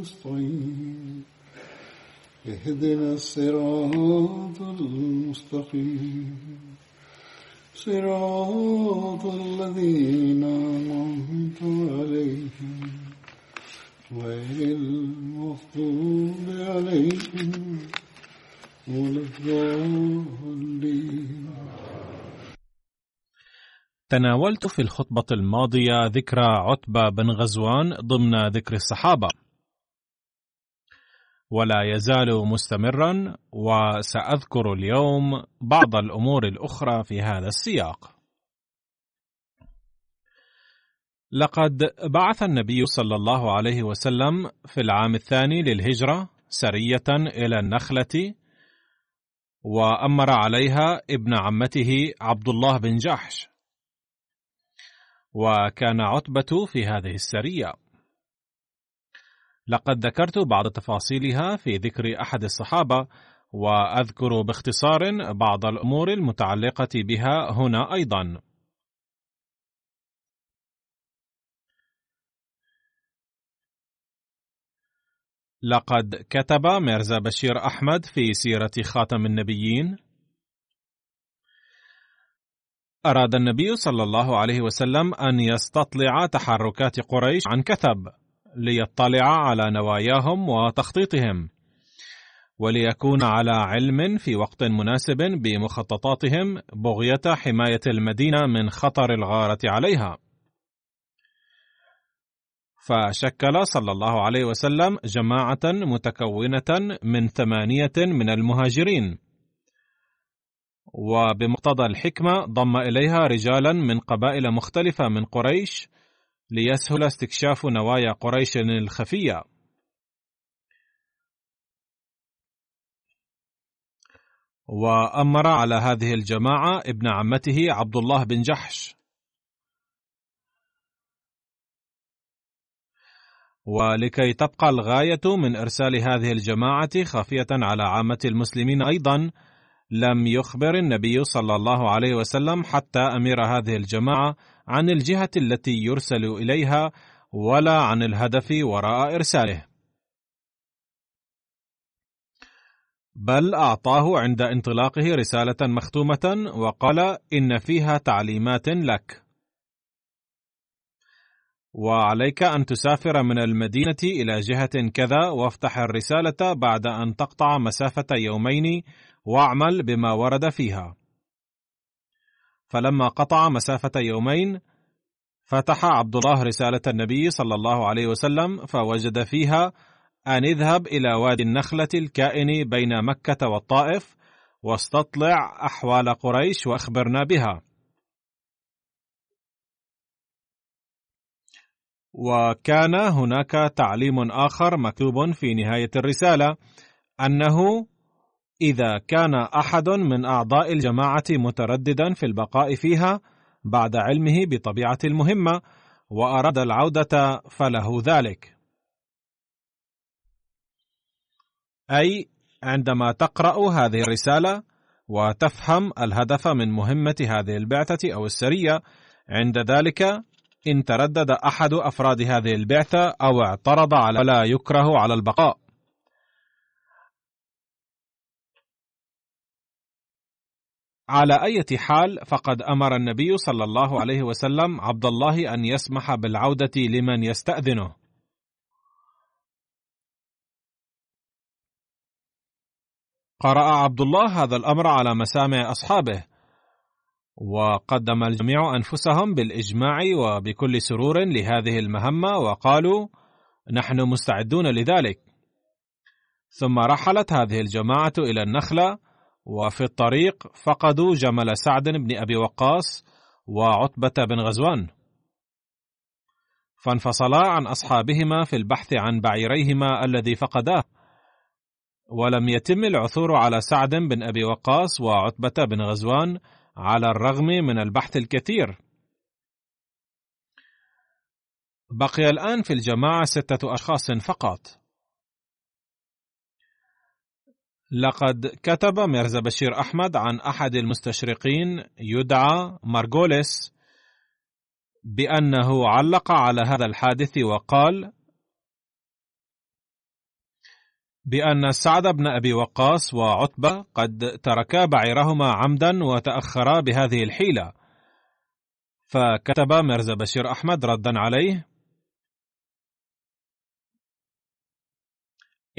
نستعين اهدنا الصراط المستقيم. صراط الذين أنعمت عليهم. غير المغضوب عليهم تناولت في الخطبة الماضية ذكرى عتبة بن غزوان ضمن ذكر الصحابة. ولا يزال مستمرا وسأذكر اليوم بعض الأمور الأخرى في هذا السياق. لقد بعث النبي صلى الله عليه وسلم في العام الثاني للهجرة سرية إلى النخلة وأمر عليها ابن عمته عبد الله بن جحش. وكان عتبة في هذه السرية. لقد ذكرت بعض تفاصيلها في ذكر أحد الصحابة وأذكر باختصار بعض الأمور المتعلقة بها هنا أيضا. لقد كتب ميرزا بشير أحمد في سيرة خاتم النبيين. أراد النبي صلى الله عليه وسلم أن يستطلع تحركات قريش عن كثب. ليطلع على نواياهم وتخطيطهم وليكون على علم في وقت مناسب بمخططاتهم بغية حماية المدينة من خطر الغارة عليها. فشكل صلى الله عليه وسلم جماعة متكونة من ثمانية من المهاجرين. وبمقتضى الحكمة ضم إليها رجالا من قبائل مختلفة من قريش ليسهل استكشاف نوايا قريش الخفية. وأمر على هذه الجماعة ابن عمته عبد الله بن جحش. ولكي تبقى الغاية من إرسال هذه الجماعة خافية على عامة المسلمين أيضا لم يخبر النبي صلى الله عليه وسلم حتى أمير هذه الجماعة عن الجهة التي يرسل إليها ولا عن الهدف وراء إرساله. بل أعطاه عند انطلاقه رسالة مختومة وقال إن فيها تعليمات لك. وعليك أن تسافر من المدينة إلى جهة كذا وافتح الرسالة بعد أن تقطع مسافة يومين واعمل بما ورد فيها. فلما قطع مسافة يومين فتح عبد الله رسالة النبي صلى الله عليه وسلم فوجد فيها أن اذهب إلى وادي النخلة الكائن بين مكة والطائف واستطلع أحوال قريش وأخبرنا بها. وكان هناك تعليم آخر مكتوب في نهاية الرسالة أنه إذا كان أحد من أعضاء الجماعة مترددا في البقاء فيها بعد علمه بطبيعة المهمة وأراد العودة فله ذلك. أي عندما تقرأ هذه الرسالة وتفهم الهدف من مهمة هذه البعثة أو السرية عند ذلك إن تردد أحد أفراد هذه البعثة أو اعترض على لا يكره على البقاء. على أي حال فقد أمر النبي صلى الله عليه وسلم عبد الله أن يسمح بالعودة لمن يستأذنه. قرأ عبد الله هذا الأمر على مسامع أصحابه، وقدم الجميع أنفسهم بالإجماع وبكل سرور لهذه المهمة وقالوا: نحن مستعدون لذلك. ثم رحلت هذه الجماعة إلى النخلة وفي الطريق فقدوا جمل سعد بن أبي وقاص وعتبة بن غزوان. فانفصلا عن أصحابهما في البحث عن بعيريهما الذي فقداه. ولم يتم العثور على سعد بن أبي وقاص وعتبة بن غزوان على الرغم من البحث الكثير. بقي الآن في الجماعة ستة أشخاص فقط. لقد كتب ميرزا بشير أحمد عن أحد المستشرقين يدعى مارغوليس بأنه علق على هذا الحادث وقال بأن سعد بن أبي وقاص وعتبة قد تركا بعيرهما عمدا وتأخرا بهذه الحيلة. فكتب ميرزا بشير أحمد ردا عليه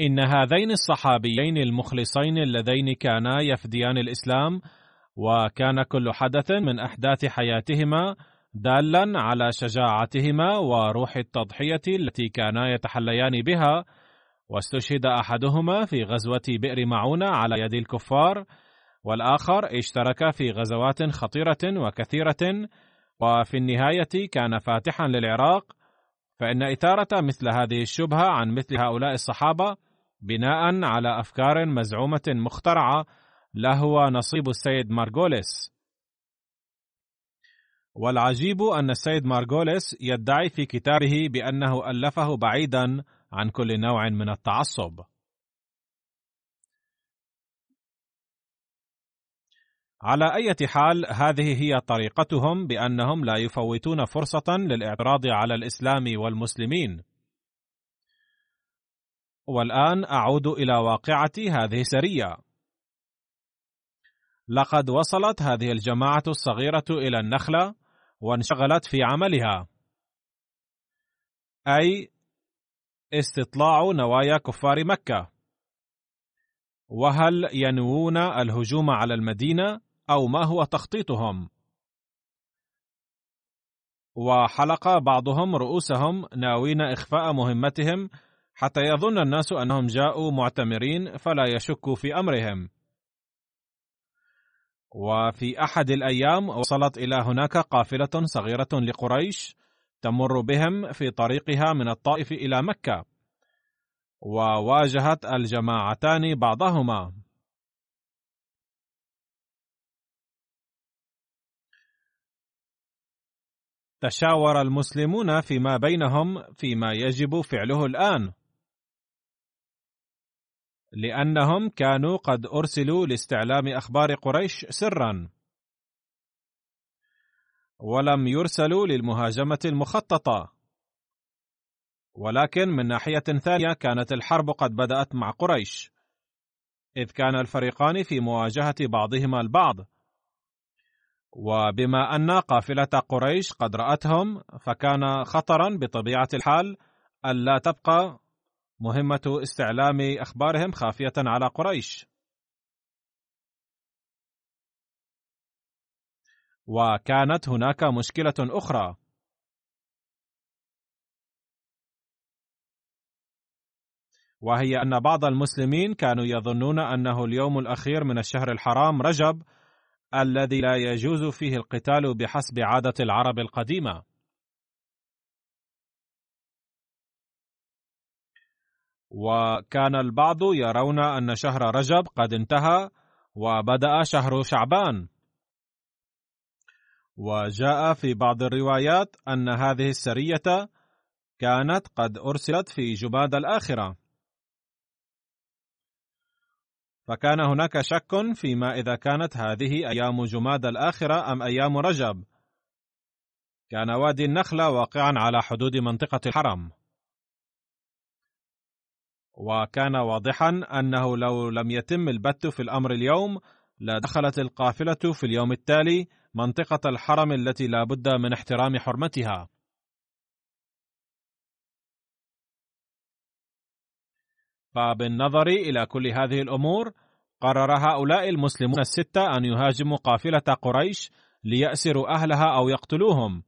إن هذين الصحابيين المخلصين اللذين كانا يفديان الإسلام وكان كل حدث من أحداث حياتهما دالا على شجاعتهما وروح التضحية التي كانا يتحليان بها. واستشهد أحدهما في غزوة بئر معونة على يد الكفار والآخر اشترك في غزوات خطيرة وكثيرة. وفي النهاية كان فاتحا للعراق فإن إثارة مثل هذه الشبهة عن مثل هؤلاء الصحابة بناء على أفكار مزعومة مخترعة لهو نصيب السيد مارغوليس. والعجيب أن السيد مارغوليس يدعي في كتابه بأنه ألفه بعيدا عن كل نوع من التعصب. على أي حال هذه هي طريقتهم بأنهم لا يفوتون فرصة للاعتراض على الإسلام والمسلمين. والآن أعود إلى واقعة هذه السرية. لقد وصلت هذه الجماعة الصغيرة إلى النخلة وانشغلت في عملها، أي استطلاع نوايا كفار مكة. وهل ينوون الهجوم على المدينة أو ما هو تخطيطهم؟ وحلق بعضهم رؤوسهم ناوين إخفاء مهمتهم حتى يظن الناس أنهم جاءوا معتمرين فلا يشكوا في أمرهم. وفي أحد الأيام وصلت إلى هناك قافلة صغيرة لقريش تمر بهم في طريقها من الطائف إلى مكة وواجهت الجماعتان بعضهما. تشاور المسلمون فيما بينهم فيما يجب فعله الآن. لأنهم كانوا قد أرسلوا لاستعلام أخبار قريش سرا. ولم يرسلوا للمهاجمة المخططة. ولكن من ناحية ثانية كانت الحرب قد بدأت مع قريش. إذ كان الفريقان في مواجهة بعضهما البعض. وبما أن قافلة قريش قد رأتهم فكان خطرا بطبيعة الحال ألا تبقى مهمة استعلام أخبارهم خافية على قريش. وكانت هناك مشكلة أخرى. وهي أن بعض المسلمين كانوا يظنون أنه اليوم الأخير من الشهر الحرام رجب الذي لا يجوز فيه القتال بحسب عادة العرب القديمة. وكان البعض يرون أن شهر رجب قد انتهى وبدأ شهر شعبان. وجاء في بعض الروايات أن هذه السرية كانت قد أرسلت في جماد الآخرة. فكان هناك شك فيما إذا كانت هذه أيام جماد الآخرة أم أيام رجب. كان وادي النخلة واقعا على حدود منطقة الحرم. وكان واضحا أنه لو لم يتم البت في الأمر اليوم لدخلت القافلة في اليوم التالي منطقة الحرم التي لا بد من احترام حرمتها. فبالنظر إلى كل هذه الأمور. قرر هؤلاء المسلمون الستة أن يهاجموا قافلة قريش ليأسروا أهلها أو يقتلوهم.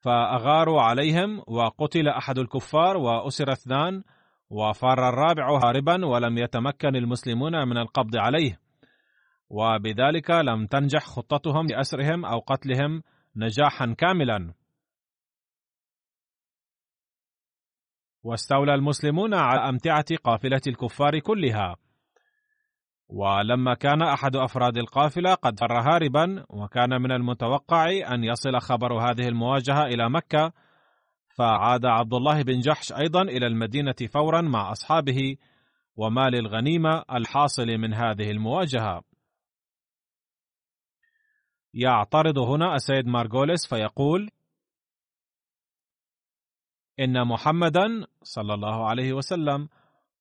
فأغاروا عليهم وقتل أحد الكفار وأسر اثنان. وفار الرابع هاربا ولم يتمكن المسلمون من القبض عليه. وبذلك لم تنجح خطتهم لأسرهم أو قتلهم نجاحا كاملا. واستولى المسلمون على أمتعة قافلة الكفار كلها. ولما كان أحد أفراد القافلة قد فر هاربا وكان من المتوقع أن يصل خبر هذه المواجهة إلى مكة فعاد عبد الله بن جحش أيضا إلى المدينة فورا مع أصحابه ومال الغنيمة الحاصل من هذه المواجهة. يعترض هنا السيد مارغوليس فيقول إن محمدا صلى الله عليه وسلم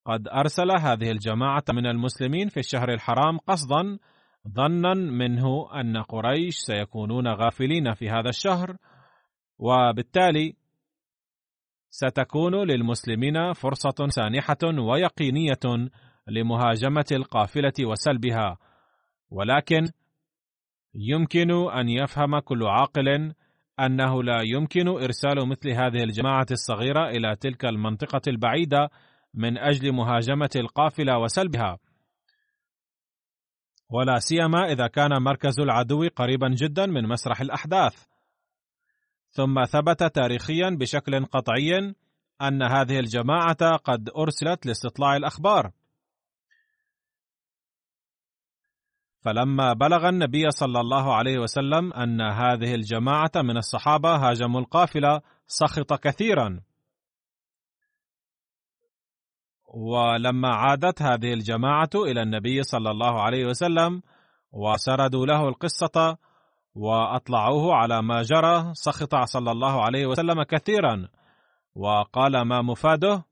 قد أرسل هذه الجماعة من المسلمين في الشهر الحرام قصدا ظنا منه أن قريش سيكونون غافلين في هذا الشهر وبالتالي ستكون للمسلمين فرصة سانحة ويقينية لمهاجمة القافلة وسلبها. ولكن يمكن أن يفهم كل عاقل أنه لا يمكن إرسال مثل هذه الجماعة الصغيرة إلى تلك المنطقة البعيدة من أجل مهاجمة القافلة وسلبها. ولا سيما إذا كان مركز العدو قريبا جدا من مسرح الأحداث. ثم ثبت تاريخيا بشكل قطعي أن هذه الجماعة قد أرسلت لاستطلاع الأخبار. فلما بلغ النبي صلى الله عليه وسلم أن هذه الجماعة من الصحابة هاجموا القافلة سخط كثيرا. ولما عادت هذه الجماعة إلى النبي صلى الله عليه وسلم وسردوا له القصة وأطلعوه على ما جرى سخط صلى الله عليه وسلم كثيرا. وقال ما مفاده؟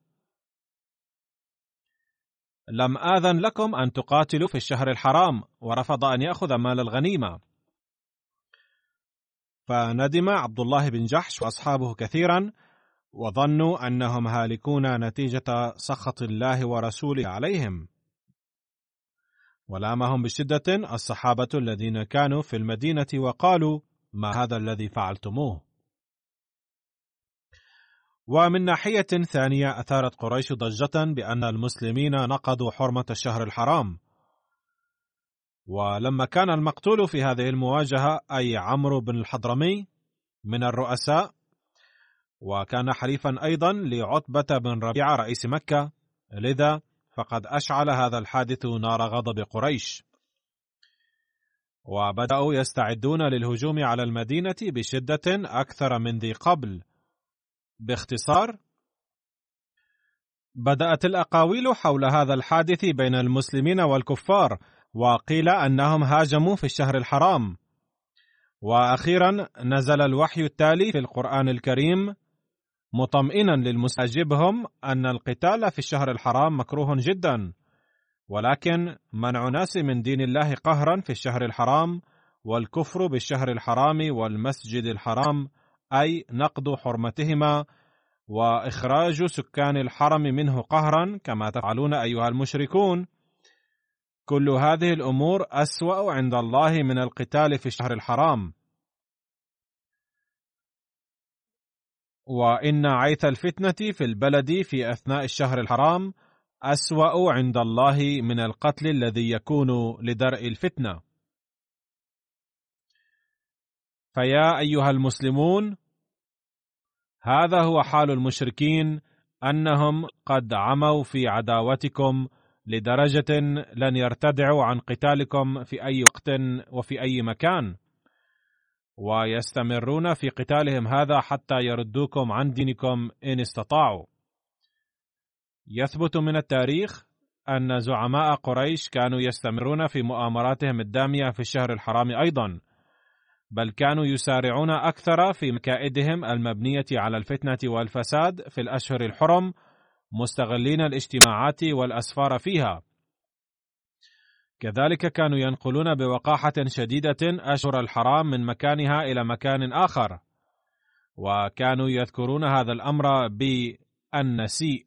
لم آذن لكم أن تقاتلوا في الشهر الحرام ورفض أن يأخذ مال الغنيمة. فندم عبد الله بن جحش وأصحابه كثيرا وظنوا أنهم هالكون نتيجة سخط الله ورسوله عليهم. ولامهم بشدة الصحابة الذين كانوا في المدينة وقالوا ما هذا الذي فعلتموه. ومن ناحية ثانية أثارت قريش ضجة بأن المسلمين نقضوا حرمة الشهر الحرام. ولما كان المقتول في هذه المواجهة أي عمرو بن الحضرمي من الرؤساء وكان حليفا أيضا لعتبة بن ربيعة رئيس مكة لذا فقد أشعل هذا الحادث نار غضب قريش. وبدأوا يستعدون للهجوم على المدينة بشدة أكثر من ذي قبل. باختصار بدأت الأقاويل حول هذا الحادث بين المسلمين والكفار وقيل أنهم هاجموا في الشهر الحرام. وأخيرا نزل الوحي التالي في القرآن الكريم مطمئنا للمستجبهم أن القتال في الشهر الحرام مكروه جدا ولكن منع ناس من دين الله قهرا في الشهر الحرام والكفر بالشهر الحرام والمسجد الحرام أي نقض حرمتهما وإخراج سكان الحرم منه قهرا كما تفعلون أيها المشركون. كل هذه الأمور أسوأ عند الله من القتال في الشهر الحرام. وإن عيث الفتنة في البلد في أثناء الشهر الحرام أسوأ عند الله من القتل الذي يكون لدرء الفتنة. فيا أيها المسلمون هذا هو حال المشركين أنهم قد عموا في عداوتكم لدرجة لن يرتدعوا عن قتالكم في أي وقت وفي أي مكان. ويستمرون في قتالهم هذا حتى يردوكم عن دينكم إن استطاعوا. يثبت من التاريخ أن زعماء قريش كانوا يستمرون في مؤامراتهم الدامية في الشهر الحرام أيضا بل كانوا يسارعون أكثر في مكائدهم المبنية على الفتنة والفساد في الأشهر الحرم مستغلين الاجتماعات والأسفار فيها. كذلك كانوا ينقلون بوقاحة شديدة أشهر الحرام من مكانها إلى مكان آخر. وكانوا يذكرون هذا الأمر بالنسيء.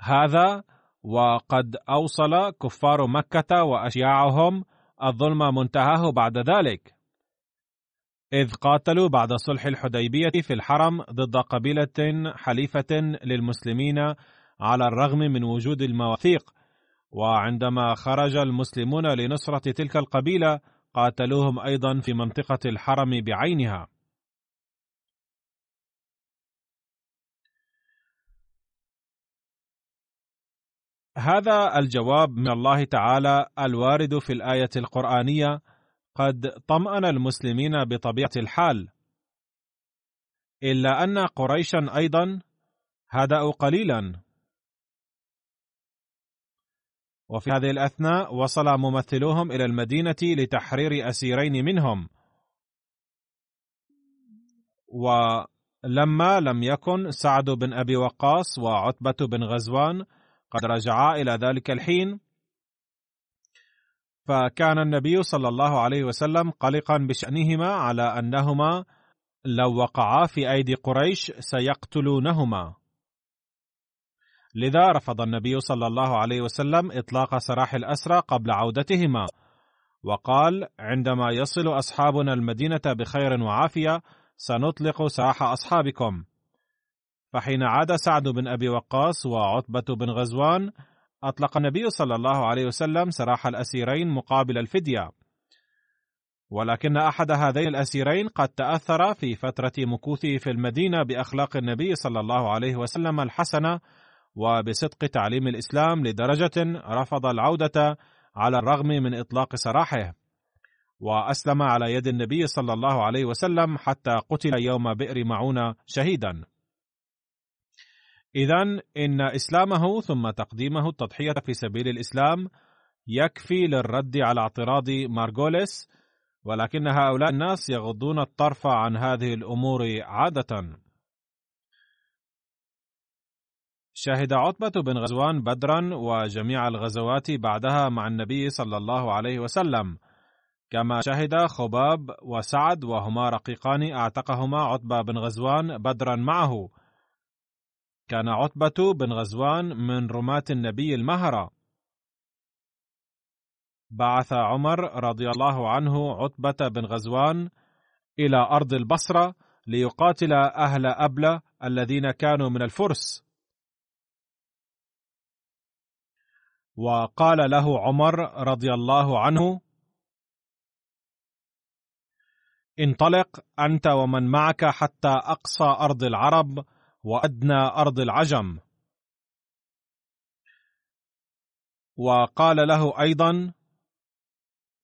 هذا وقد أوصل كفار مكة وأشياعهم الظلم منتهاه بعد ذلك. إذ قاتلوا بعد صلح الحديبية في الحرم ضد قبيلة حليفة للمسلمين على الرغم من وجود المواثيق وعندما خرج المسلمون لنصرة تلك القبيلة قاتلوهم أيضا في منطقة الحرم بعينها. هذا الجواب من الله تعالى الوارد في الآية القرآنية قد طمأن المسلمين بطبيعة الحال إلا أن قريشا أيضا هدأوا قليلا. وفي هذه الأثناء وصل ممثلوهم إلى المدينة لتحرير أسيرين منهم. ولما لم يكن سعد بن أبي وقاص وعتبة بن غزوان قد رجعا إلى ذلك الحين. فكان النبي صلى الله عليه وسلم قلقا بشأنهما على أنهما لو وقعا في أيدي قريش سيقتلونهما. لذا رفض النبي صلى الله عليه وسلم إطلاق سراح الأسرى قبل عودتهما. وقال عندما يصل أصحابنا المدينة بخير وعافية سنطلق سراح أصحابكم. فحين عاد سعد بن أبي وقاص وعتبة بن غزوان أطلق النبي صلى الله عليه وسلم سراح الأسيرين مقابل الفدية. ولكن أحد هذين الأسيرين قد تأثر في فترة مكوثه في المدينة بأخلاق النبي صلى الله عليه وسلم الحسنة وبصدق تعليم الإسلام لدرجة رفض العودة على الرغم من إطلاق سراحه. وأسلم على يد النبي صلى الله عليه وسلم حتى قتل يوم بئر معونة شهيدا. إذا إن إسلامه ثم تقديمه التضحية في سبيل الإسلام يكفي للرد على اعتراض مارغوليس ولكن هؤلاء الناس يغضون الطرف عن هذه الأمور عادة. شهد عتبة بن غزوان بدرا وجميع الغزوات بعدها مع النبي صلى الله عليه وسلم. كما شهد خباب وسعد وهما رقيقان اعتقهما عتبة بن غزوان بدرا معه. كان عتبة بن غزوان من رماة النبي المهرة. بعث عمر رضي الله عنه عتبة بن غزوان إلى أرض البصرة ليقاتل أهل أبلة الذين كانوا من الفرس. وقال له عمر رضي الله عنه انطلق أنت ومن معك حتى أقصى أرض العرب وأدنى أرض العجم. وقال له أيضا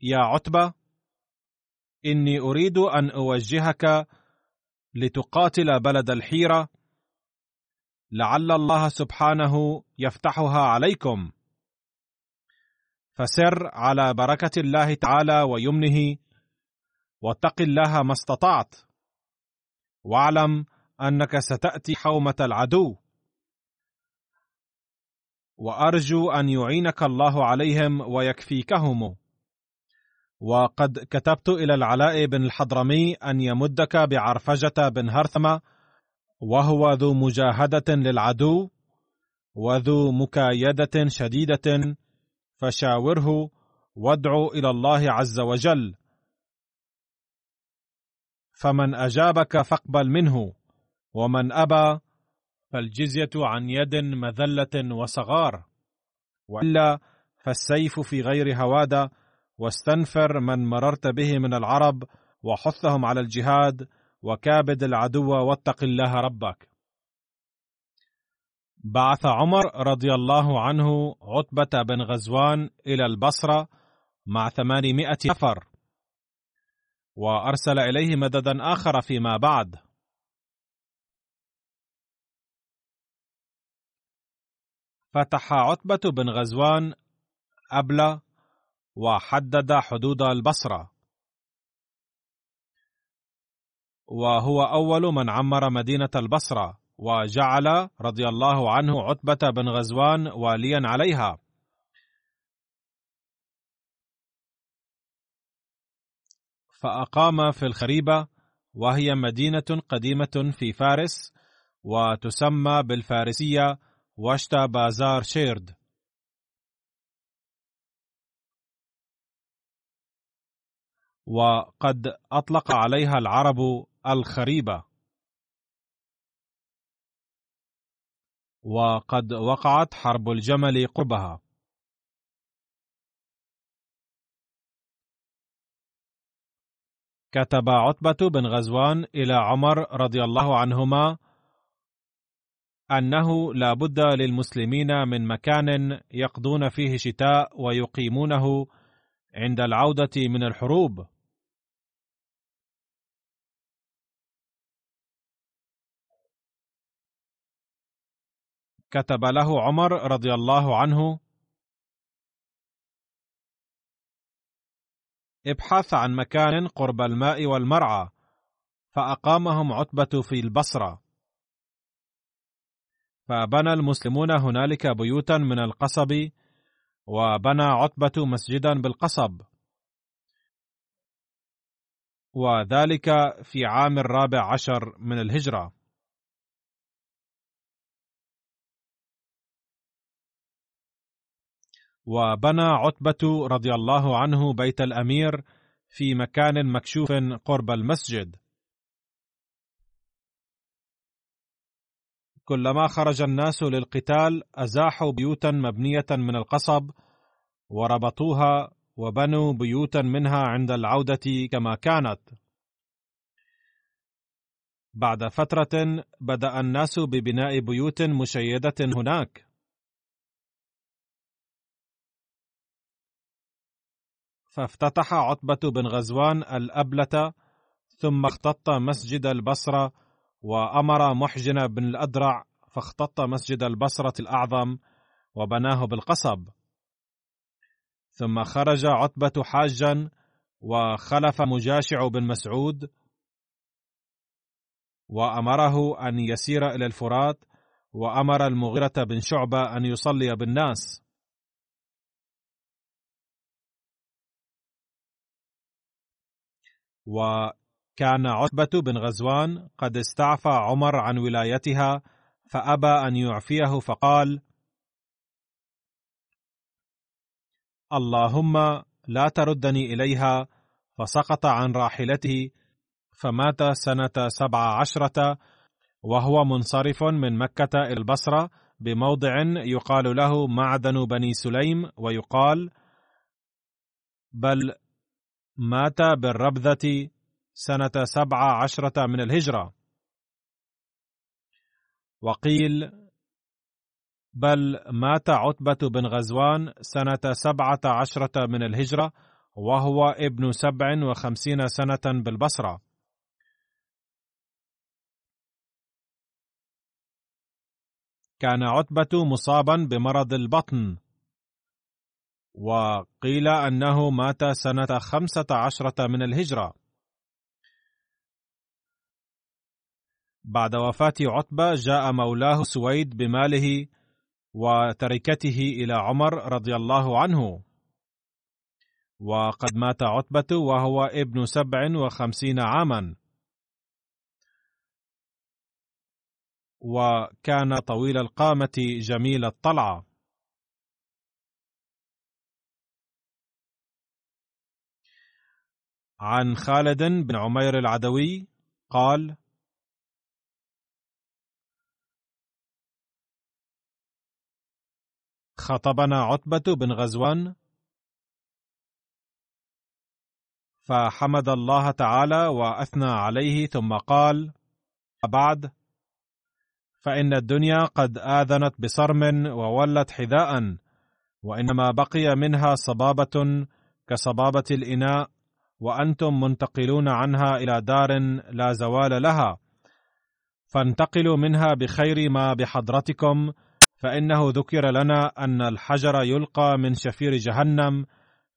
يا عتبة إني أريد أن أوجهك لتقاتل بلد الحيرة لعل الله سبحانه يفتحها عليكم. فسر على بركة الله تعالى ويمنه واتق الله ما استطعت واعلم أنك ستأتي حومة العدو. وأرجو أن يعينك الله عليهم ويكفيكهم. وقد كتبت إلى العلاء بن الحضرمي أن يمدك بعرفجة بن هرثمة وهو ذو مجاهدة للعدو وذو مكايدة شديدة فشاوره وادعو إلى الله عز وجل. فمن أجابك فاقبل منه ومن أبى فالجزية عن يد مذلة وصغار. وإلا فالسيف في غير هواده واستنفر من مررت به من العرب وحثهم على الجهاد وكابد العدو واتق الله ربك. بعث عمر رضي الله عنه عتبة بن غزوان إلى البصرة مع ثمانمائة نفر وأرسل إليه مددا آخر فيما بعد. فتح عتبة بن غزوان أبلة وحدد حدود البصرة. وهو أول من عمر مدينة البصرة. وجعل رضي الله عنه عتبة بن غزوان واليا عليها. فأقام في الخريبة وهي مدينة قديمة في فارس وتسمى بالفارسية واشتا بازار شيرد. وقد أطلق عليها العرب الخريبة. وقد وقعت حرب الجمل قربها. كتب عتبة بن غزوان إلى عمر رضي الله عنهما أنه لا بد للمسلمين من مكان يقضون فيه شتاء ويقيمونه عند العودة من الحروب. كتب له عمر رضي الله عنه ابحث عن مكان قرب الماء والمرعى فأقامهم عتبة في البصرة. فبنى المسلمون هنالك بيوتا من القصب وبنى عتبة مسجدا بالقصب. وذلك في عام الرابع عشر من الهجرة. وبنى عتبة رضي الله عنه بيت الأمير في مكان مكشوف قرب المسجد. كلما خرج الناس للقتال أزاحوا بيوتا مبنية من القصب وربطوها وبنوا بيوتا منها عند العودة كما كانت. بعد فترة بدأ الناس ببناء بيوت مشيدة هناك. فافتتح عتبة بن غزوان الأبلة ثم اختط مسجد البصرة وأمر محجن بن الأدرع فاختط مسجد البصرة الأعظم وبناه بالقصب. ثم خرج عتبة حاجا وخلف مجاشع بن مسعود وأمره أن يسير إلى الفرات وأمر المغيرة بن شعبة أن يصلي بالناس. و كان عتبة بن غزوان قد استعفى عمر عن ولايتها فأبى أن يعفيه فقال: اللهم لا تردني إليها. فسقط عن راحلته فمات سنة سبع عشرة وهو منصرف من مكة إلى البصرة بموضع يقال له معدن بني سليم ويقال بل مات بالربذة سنة سبع عشرة من الهجرة. وقيل بل مات عتبة بن غزوان سنة سبعة عشرة من الهجرة وهو ابن سبع وخمسين سنة بالبصرة. كان عتبة مصابا بمرض البطن. وقيل أنه مات سنة خمسة عشرة من الهجرة. بعد وفاة عتبة جاء مولاه سويد بماله وتركته إلى عمر رضي الله عنه. وقد مات عتبة وهو ابن سبع وخمسين عاما. وكان طويل القامة جميل الطلعة. عن خالد بن عمير العدوي قال خطبنا عتبة بن غزوان فحمد الله تعالى وأثنى عليه ثم قال بعد فإن الدنيا قد آذنت بصرم وولت حذاء وإنما بقي منها صبابة كصبابة الإناء وأنتم منتقلون عنها إلى دار لا زوال لها. فانتقلوا منها بخير ما بحضرتكم فإنه ذكر لنا أن الحجر يلقى من شفير جهنم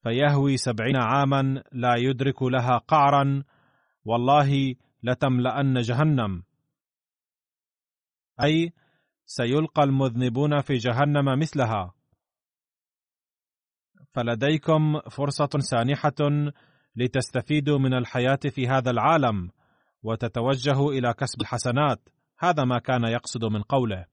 فيهوي سبعين عاما لا يدرك لها قعرا والله لتملأن جهنم. أي سيلقى المذنبون في جهنم مثلها. فلديكم فرصة سانحة لتستفيدوا من الحياة في هذا العالم وتتوجهوا إلى كسب الحسنات. هذا ما كان يقصد من قوله.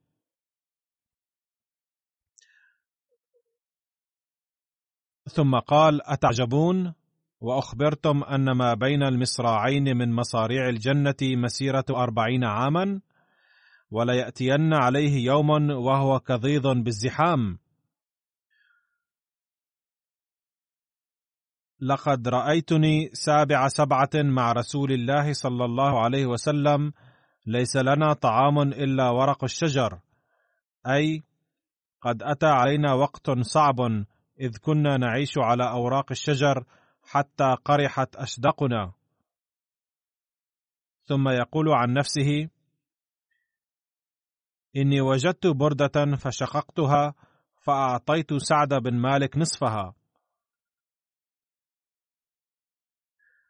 ثم قال أتعجبون؟ وأخبرتم أن ما بين المصراعين من مصاريع الجنة مسيرة أربعين عاما؟ ولياتين عليه يوم وهو كظيظ بالزحام. لقد رأيتني سابع سبعة مع رسول الله صلى الله عليه وسلم ليس لنا طعام إلا ورق الشجر. أي قد أتى علينا وقت صعب إذ كنا نعيش على أوراق الشجر حتى قرحت أشدقنا. ثم يقول عن نفسه إني وجدت بردة فشققتها فأعطيت سعد بن مالك نصفها.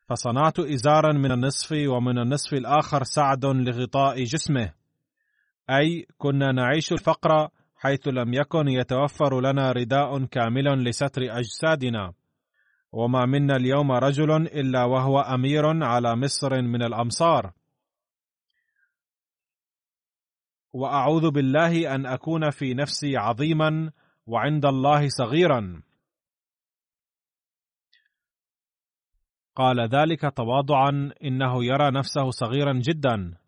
فصنعت ازارا من النصف ومن النصف الآخر سعد لغطاء جسمه. أي كنا نعيش الفقر حيث لم يكن يتوفر لنا رداء كامل لستر أجسادنا. وما منا اليوم رجل إلا وهو أمير على مصر من الأمصار. وأعوذ بالله أن أكون في نفسي عظيما وعند الله صغيرا. قال ذلك تواضعا إنه يرى نفسه صغيرا جدا.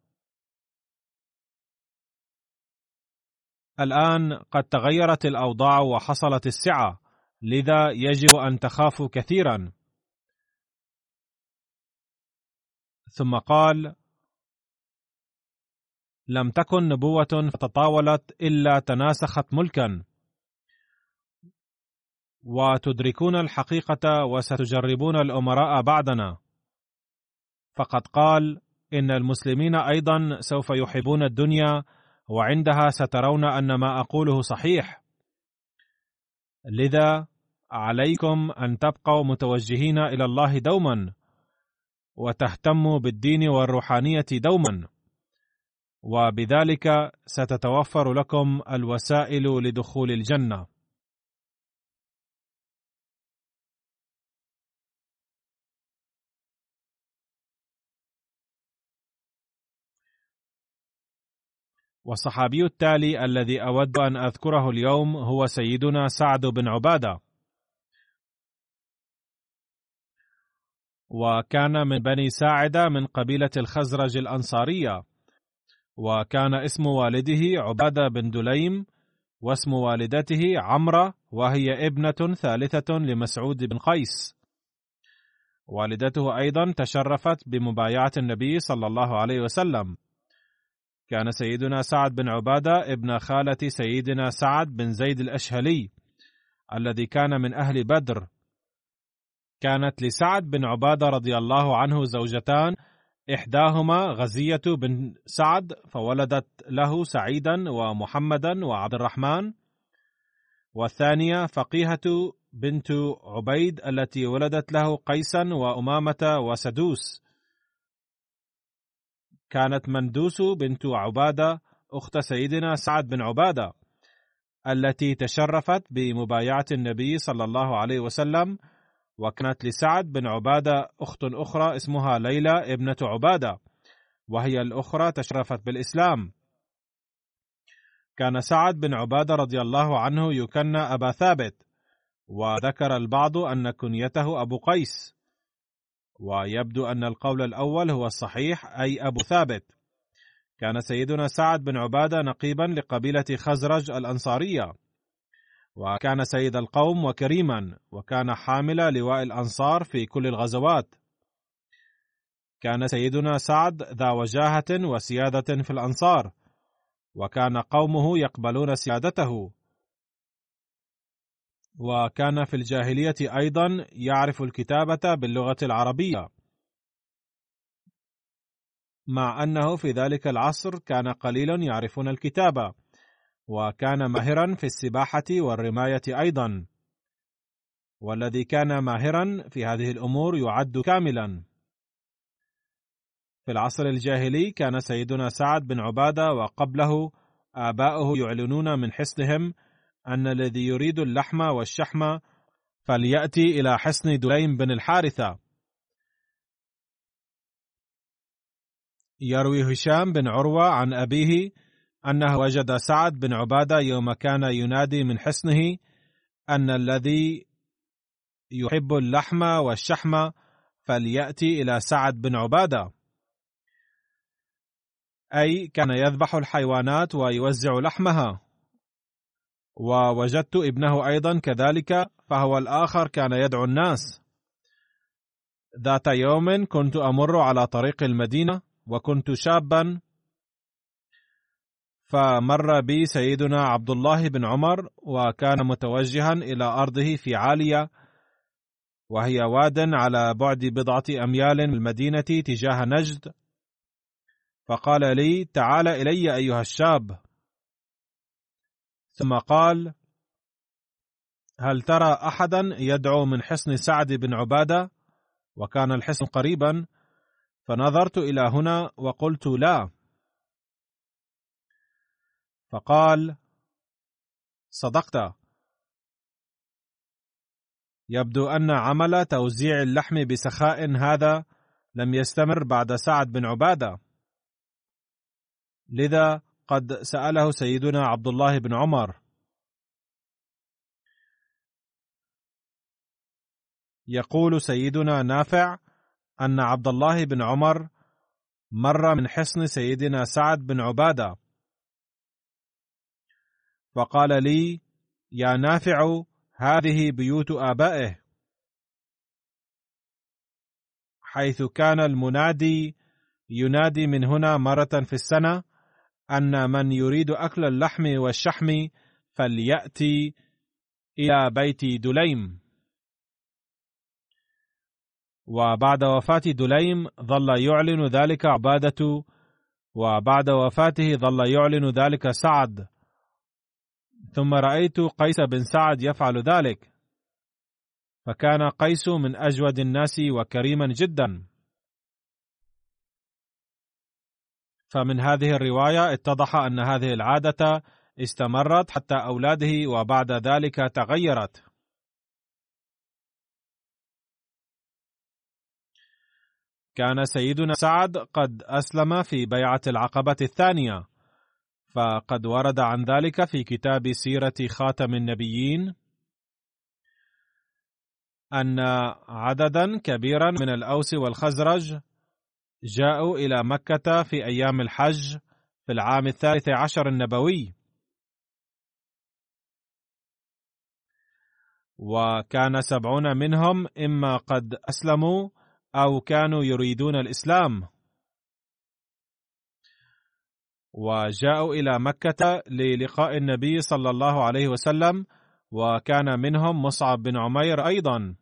الآن قد تغيرت الأوضاع وحصلت السعة لذا يجب أن تخافوا كثيرا. ثم قال لم تكن نبوة فتطاولت إلا تناسخت ملكا. وتدركون الحقيقة وستجربون الأمراء بعدنا. فقد قال إن المسلمين أيضا سوف يحبون الدنيا وعندها سترون أن ما أقوله صحيح. لذا عليكم أن تبقوا متوجهين إلى الله دوما وتهتموا بالدين والروحانية دوما. وبذلك ستتوفر لكم الوسائل لدخول الجنة. والصحابي التالي الذي أود أن أذكره اليوم هو سيدنا سعد بن عبادة. وكان من بني ساعدة من قبيلة الخزرج الأنصارية. وكان اسم والده عبادة بن دليم واسم والدته عمرة وهي ابنة ثالثة لمسعود بن قيس. والدته أيضا تشرفت بمبايعة النبي صلى الله عليه وسلم. كان سيدنا سعد بن عبادة ابن خالة سيدنا سعد بن زيد الأشهلي الذي كان من أهل بدر. كانت لسعد بن عبادة رضي الله عنه زوجتان إحداهما غزية بن سعد فولدت له سعيدا ومحمدا وعبد الرحمن والثانية فقيهة بنت عبيد التي ولدت له قيسا وأمامة وسدوس. كانت مندوس بنت عبادة أخت سيدنا سعد بن عبادة التي تشرفت بمبايعة النبي صلى الله عليه وسلم وكانت لسعد بن عبادة أخت أخرى اسمها ليلى ابنة عبادة وهي الأخرى تشرفت بالإسلام. كان سعد بن عبادة رضي الله عنه يكنى أبا ثابت وذكر البعض أن كنيته أبو قيس. ويبدو أن القول الأول هو الصحيح أي أبو ثابت. كان سيدنا سعد بن عبادة نقيبا لقبيلة خزرج الأنصارية. وكان سيد القوم وكريما وكان حامل لواء الأنصار في كل الغزوات. كان سيدنا سعد ذا وجاهة وسيادة في الأنصار وكان قومه يقبلون سيادته. وكان في الجاهلية أيضا يعرف الكتابة باللغة العربية. مع أنه في ذلك العصر كان قليل يعرفون الكتابة وكان ماهرا في السباحة والرماية أيضا. والذي كان ماهرا في هذه الأمور يعد كاملا. في العصر الجاهلي كان سيدنا سعد بن عبادة وقبله آباؤه يعلنون من حسنهم أن الذي يريد اللحم والشحم فليأتي إلى حصن دليم بن الحارثة. يروي هشام بن عروة عن أبيه أنه وجد سعد بن عبادة يوم كان ينادي من حصنه أن الذي يحب اللحم والشحم فليأتي إلى سعد بن عبادة. أي كان يذبح الحيوانات ويوزع لحمها. ووجدت ابنه أيضا كذلك فهو الآخر كان يدعو الناس. ذات يوم كنت أمر على طريق المدينة وكنت شابا فمر بي سيدنا عبد الله بن عمر وكان متوجها إلى أرضه في عالية وهي واد على بعد بضعة أميال من المدينة تجاه نجد. فقال لي تعال إلي أيها الشاب. ثم قال هل ترى أحدا يدعو من حصن سعد بن عبادة؟ وكان الحصن قريبا. فنظرت إلى هنا وقلت لا. فقال صدقت. يبدو أن عمل توزيع اللحم بسخاء هذا لم يستمر بعد سعد بن عبادة. لذا قد سأله سيدنا عبد الله بن عمر. يقول سيدنا نافع أن عبد الله بن عمر مر من حصن سيدنا سعد بن عبادة. فقال لي يا نافع هذه بيوت آبائه. حيث كان المنادي ينادي من هنا مرة في السنة أن من يريد أكل اللحم والشحم فليأتي إلى بيت دليم. وبعد وفاة دليم ظل يعلن ذلك عبادة وبعد وفاته ظل يعلن ذلك سعد. ثم رأيت قيس بن سعد يفعل ذلك. فكان قيس من أجود الناس وكريما جدا. فمن هذه الرواية اتضح أن هذه العادة استمرت حتى أولاده وبعد ذلك تغيرت. كان سيدنا سعد قد أسلم في بيعة العقبة الثانية فقد ورد عن ذلك في كتاب سيرة خاتم النبيين أن عددا كبيرا من الأوس والخزرج جاءوا إلى مكة في أيام الحج في العام الثالث عشر النبوي. وكان سبعون منهم إما قد أسلموا أو كانوا يريدون الإسلام. وجاءوا إلى مكة للقاء النبي صلى الله عليه وسلم وكان منهم مصعب بن عمير أيضا.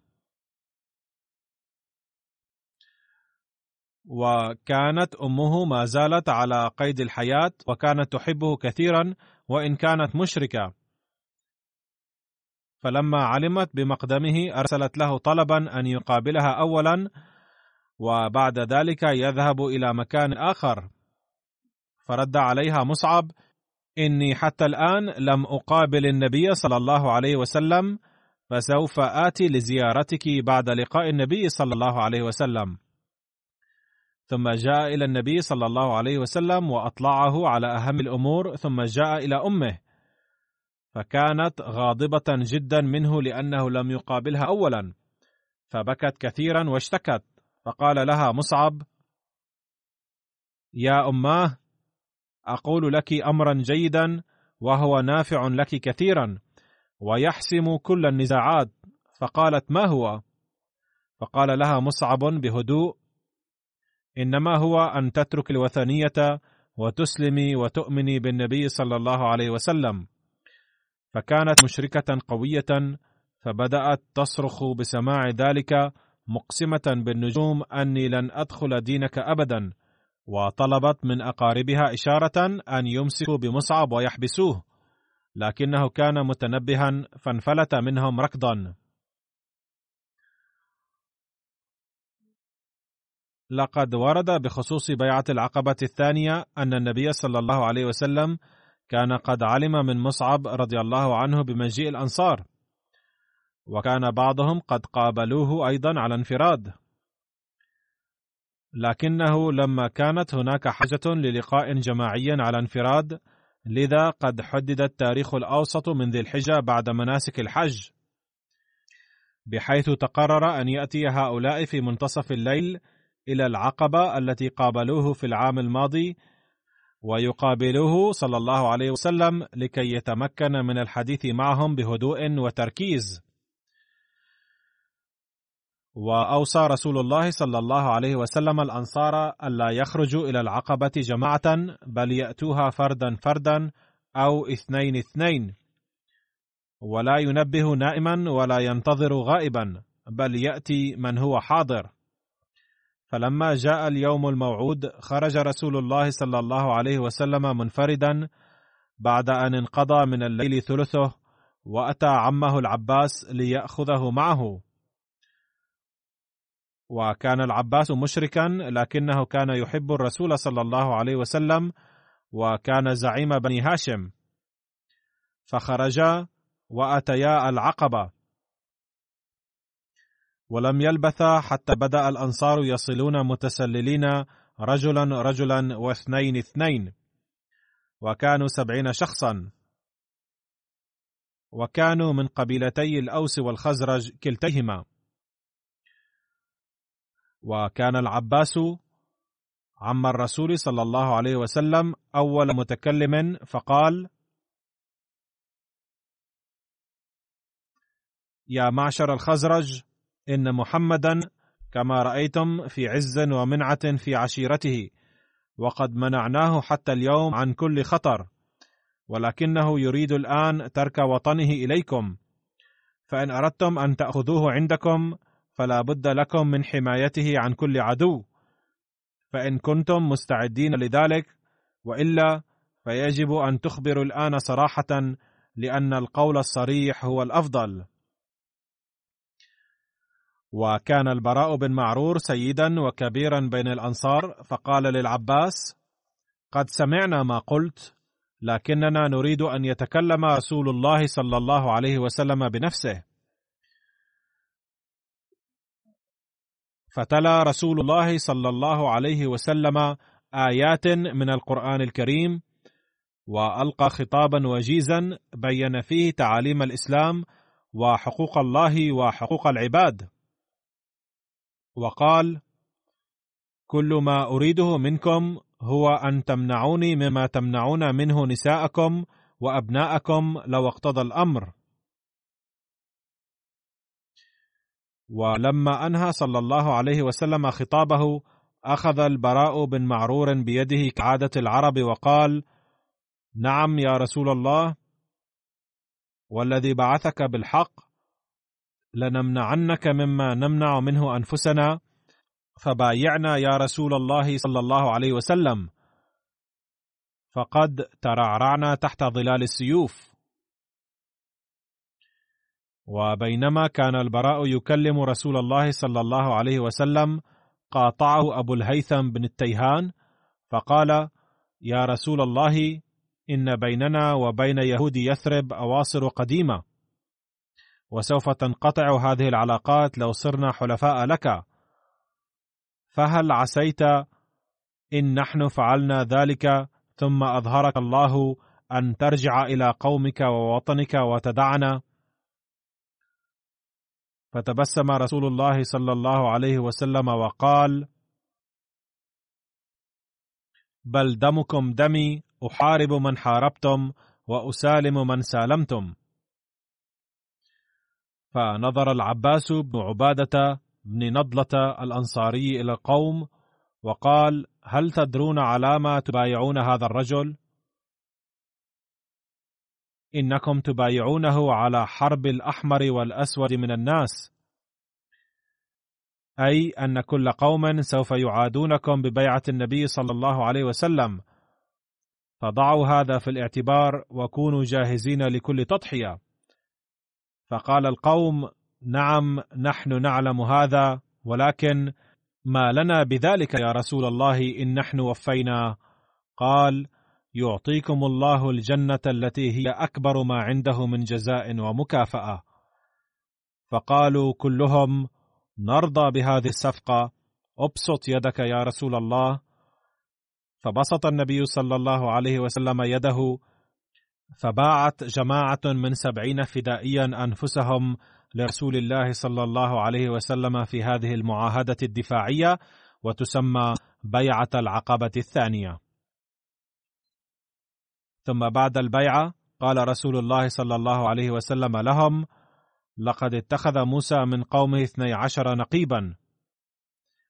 وكانت أمه ما زالت على قيد الحياة وكانت تحبه كثيرا وإن كانت مشركة. فلما علمت بمقدمه أرسلت له طلبا أن يقابلها اولا وبعد ذلك يذهب إلى مكان آخر. فرد عليها مصعب إني حتى الآن لم أقابل النبي صلى الله عليه وسلم فسوف آتي لزيارتك بعد لقاء النبي صلى الله عليه وسلم. ثم جاء إلى النبي صلى الله عليه وسلم وأطلعه على أهم الأمور ثم جاء إلى أمه. فكانت غاضبة جدا منه لأنه لم يقابلها اولا. فبكت كثيرا واشتكت. فقال لها مصعب يا اماه أقول لك امرا جيدا وهو نافع لك كثيرا ويحسم كل النزاعات. فقالت ما هو؟ فقال لها مصعب بهدوء إنما هو أن تترك الوثنية وتسلمي وتؤمني بالنبي صلى الله عليه وسلم. فكانت مشركة قوية فبدأت تصرخ بسماع ذلك مقسمة بالنجوم أني لن أدخل دينك ابدا. وطلبت من أقاربها إشارة أن يمسكوا بمصعب ويحبسوه لكنه كان متنبها فانفلت منهم ركضا. لقد ورد بخصوص بيعة العقبة الثانية أن النبي صلى الله عليه وسلم كان قد علم من مصعب رضي الله عنه بمجيء الأنصار وكان بعضهم قد قابلوه أيضا على انفراد. لكنه لما كانت هناك حاجة للقاء جماعي على انفراد لذا قد حدد التاريخ الأوسط من ذي الحجة بعد مناسك الحج. بحيث تقرر أن يأتي هؤلاء في منتصف الليل إلى العقبة التي قابلوه في العام الماضي ويقابلوه صلى الله عليه وسلم لكي يتمكن من الحديث معهم بهدوء وتركيز. وأوصى رسول الله صلى الله عليه وسلم الأنصار ألا يخرجوا إلى العقبة جماعة بل يأتوها فردا فردا أو اثنين اثنين. ولا ينبه نائما ولا ينتظر غائبا بل يأتي من هو حاضر. فلما جاء اليوم الموعود خرج رسول الله صلى الله عليه وسلم منفردا بعد أن انقضى من الليل ثلثه وأتى عمه العباس ليأخذه معه. وكان العباس مشركا لكنه كان يحب الرسول صلى الله عليه وسلم وكان زعيم بني هاشم. فخرجا وأتيا العقبة. ولم يلبثا حتى بدأ الأنصار يصلون متسللين رجلا رجلا واثنين اثنين. وكانوا سبعين شخصا. وكانوا من قبيلتي الأوس والخزرج كلتيهما. وكان العباس عم الرسول صلى الله عليه وسلم أول متكلم فقال يا معشر الخزرج إن محمدا كما رأيتم في عز ومنعة في عشيرته وقد منعناه حتى اليوم عن كل خطر ولكنه يريد الآن ترك وطنه إليكم. فإن أردتم أن تأخذوه عندكم فلا بد لكم من حمايته عن كل عدو. فإن كنتم مستعدين لذلك وإلا فيجب أن تخبروا الآن صراحة لأن القول الصريح هو الأفضل. وكان البراء بن معرور سيدا وكبيرا بين الأنصار فقال للعباس قد سمعنا ما قلت لكننا نريد أن يتكلم رسول الله صلى الله عليه وسلم بنفسه. فتلا رسول الله صلى الله عليه وسلم آيات من القرآن الكريم وألقى خطابا وجيزا بين فيه تعاليم الإسلام وحقوق الله وحقوق العباد. وقال كل ما أريده منكم هو أن تمنعوني مما تمنعون منه نساءكم وأبناءكم لو اقتضى الأمر. ولما أنهى صلى الله عليه وسلم خطابه أخذ البراء بن معرور بيده كعادة العرب وقال نعم يا رسول الله والذي بعثك بالحق لنمنعنك مما نمنع منه أنفسنا فبايعنا يا رسول الله صلى الله عليه وسلم. فقد ترعرعنا تحت ظلال السيوف. وبينما كان البراء يكلم رسول الله صلى الله عليه وسلم قاطعه أبو الهيثم بن التيهان فقال يا رسول الله إن بيننا وبين يهود يثرب أواصر قديمة. وسوف تنقطع هذه العلاقات لو صرنا حلفاء لك. فهل عسيت إن نحن فعلنا ذلك ثم أظهرك الله أن ترجع إلى قومك ووطنك وتدعنا؟ فتبسم رسول الله صلى الله عليه وسلم وقال بل دمكم دمي أحارب من حاربتم وأسالم من سالمتم. فنظر العباس بن عبادة بن نضلة الأنصاري إلى القوم وقال هل تدرون على ما تبايعون هذا الرجل؟ إنكم تبايعونه على حرب الأحمر والأسود من الناس. أي أن كل قوم سوف يعادونكم ببيعة النبي صلى الله عليه وسلم. فضعوا هذا في الاعتبار وكونوا جاهزين لكل تضحية. فقال القوم نعم نحن نعلم هذا ولكن ما لنا بذلك يا رسول الله إن نحن وفينا؟ قال يعطيكم الله الجنة التي هي أكبر ما عنده من جزاء ومكافأة. فقالوا كلهم نرضى بهذه الصفقة. ابسط يدك يا رسول الله. فبسط النبي صلى الله عليه وسلم يده فباعت جماعة من سبعين فدائيا أنفسهم لرسول الله صلى الله عليه وسلم في هذه المعاهدة الدفاعية وتسمى بيعة العقبة الثانية. ثم بعد البيعة قال رسول الله صلى الله عليه وسلم لهم لقد اتخذ موسى من قومه اثني عشر نقيبا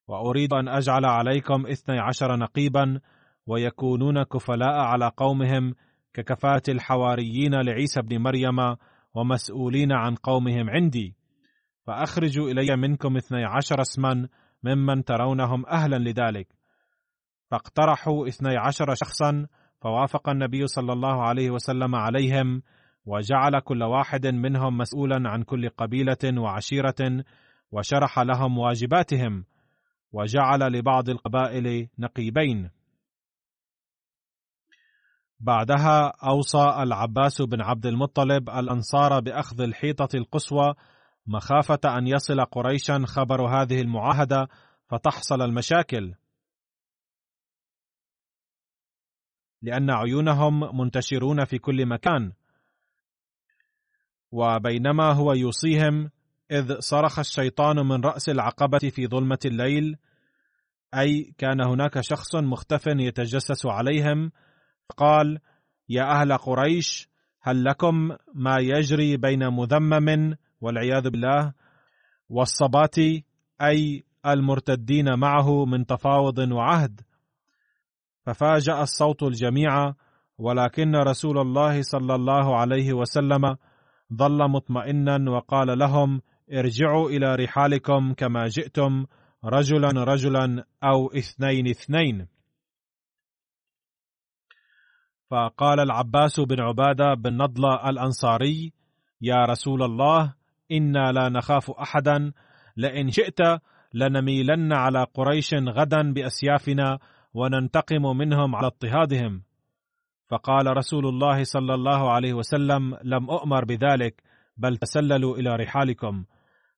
وأريد أن أجعل عليكم اثني عشر نقيبا ويكونون كفلاء على قومهم ككفاءة الحواريين لعيسى بن مريم ومسؤولين عن قومهم عندي. فأخرجوا إلي منكم اثني عشر اسما ممن ترونهم أهلا لذلك. فاقترحوا اثني عشر شخصا فوافق النبي صلى الله عليه وسلم عليهم وجعل كل واحد منهم مسؤولا عن كل قبيلة وعشيرة وشرح لهم واجباتهم وجعل لبعض القبائل نقيبين. بعدها أوصى العباس بن عبد المطلب الأنصار بأخذ الحيطة القصوى مخافة أن يصل قريشا خبر هذه المعاهدة فتحصل المشاكل. لأن عيونهم منتشرون في كل مكان. وبينما هو يوصيهم إذ صرخ الشيطان من رأس العقبة في ظلمة الليل أي كان هناك شخص مختف يتجسس عليهم قال يا أهل قريش هل لكم ما يجري بين مذمم والعياذ بالله والصبات أي المرتدين معه من تفاوض وعهد؟ ففاجأ الصوت الجميع ولكن رسول الله صلى الله عليه وسلم ظل مطمئنا وقال لهم ارجعوا إلى رحالكم كما جئتم رجلا رجلا أو اثنين اثنين. فقال العباس بن عبادة بن نضله الأنصاري يا رسول الله إنا لا نخاف أحدا لئن شئت لنميلن على قريش غدا بأسيافنا وننتقم منهم على اضطهادهم. فقال رسول الله صلى الله عليه وسلم لم أؤمر بذلك بل تسللوا إلى رحالكم.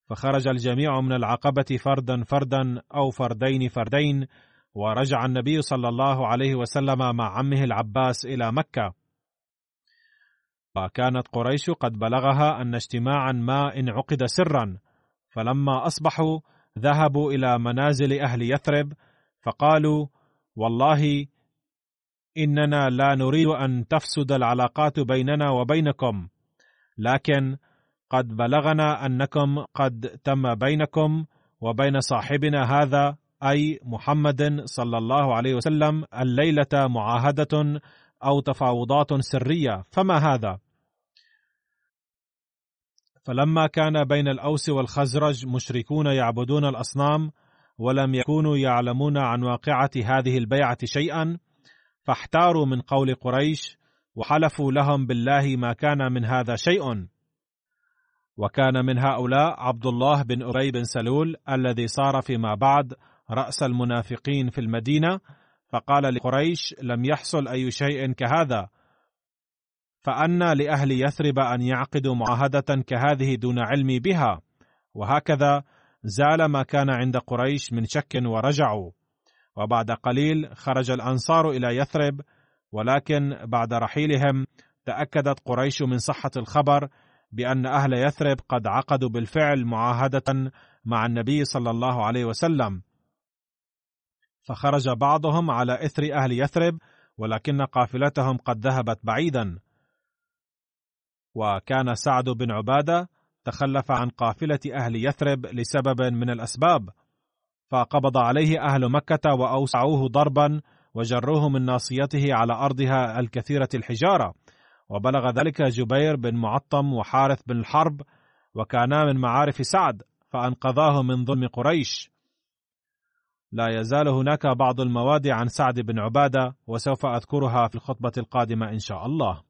فخرج الجميع من العقبة فردا فردا أو فردين فردين ورجع النبي صلى الله عليه وسلم مع عمه العباس إلى مكة. وكانت قريش قد بلغها أن اجتماعا ما انعقد سرا. فلما أصبحوا ذهبوا إلى منازل أهل يثرب فقالوا والله إننا لا نريد أن تفسد العلاقات بيننا وبينكم لكن قد بلغنا أنكم قد تم بينكم وبين صاحبنا هذا أي محمد صلى الله عليه وسلم الليلة معاهدة أو تفاوضات سرية فما هذا؟ فلما كان بين الأوس والخزرج مشركون يعبدون الأصنام ولم يكونوا يعلمون عن واقعة هذه البيعة شيئا فاحتاروا من قول قريش وحلفوا لهم بالله ما كان من هذا شيء. وكان من هؤلاء عبد الله بن أبي بن سلول الذي صار فيما بعد رأس المنافقين في المدينة فقال لقريش لم يحصل أي شيء كهذا. فأنى لأهل يثرب أن يعقدوا معاهدة كهذه دون علمي بها. وهكذا زال ما كان عند قريش من شك ورجعوا. وبعد قليل خرج الأنصار إلى يثرب ولكن بعد رحيلهم تأكدت قريش من صحة الخبر بأن أهل يثرب قد عقدوا بالفعل معاهدة مع النبي صلى الله عليه وسلم. فخرج بعضهم على إثر أهل يثرب ولكن قافلتهم قد ذهبت بعيدا. وكان سعد بن عبادة تخلف عن قافلة أهل يثرب لسبب من الأسباب فقبض عليه أهل مكة وأوسعوه ضربا وجروه من ناصيته على أرضها الكثيرة الحجارة. وبلغ ذلك جبير بن معطم وحارث بن الحرب وكانا من معارف سعد فأنقذاه من ظلم قريش. لا يزال هناك بعض المواد عن سعد بن عبادة وسوف أذكرها في الخطبة القادمة إن شاء الله.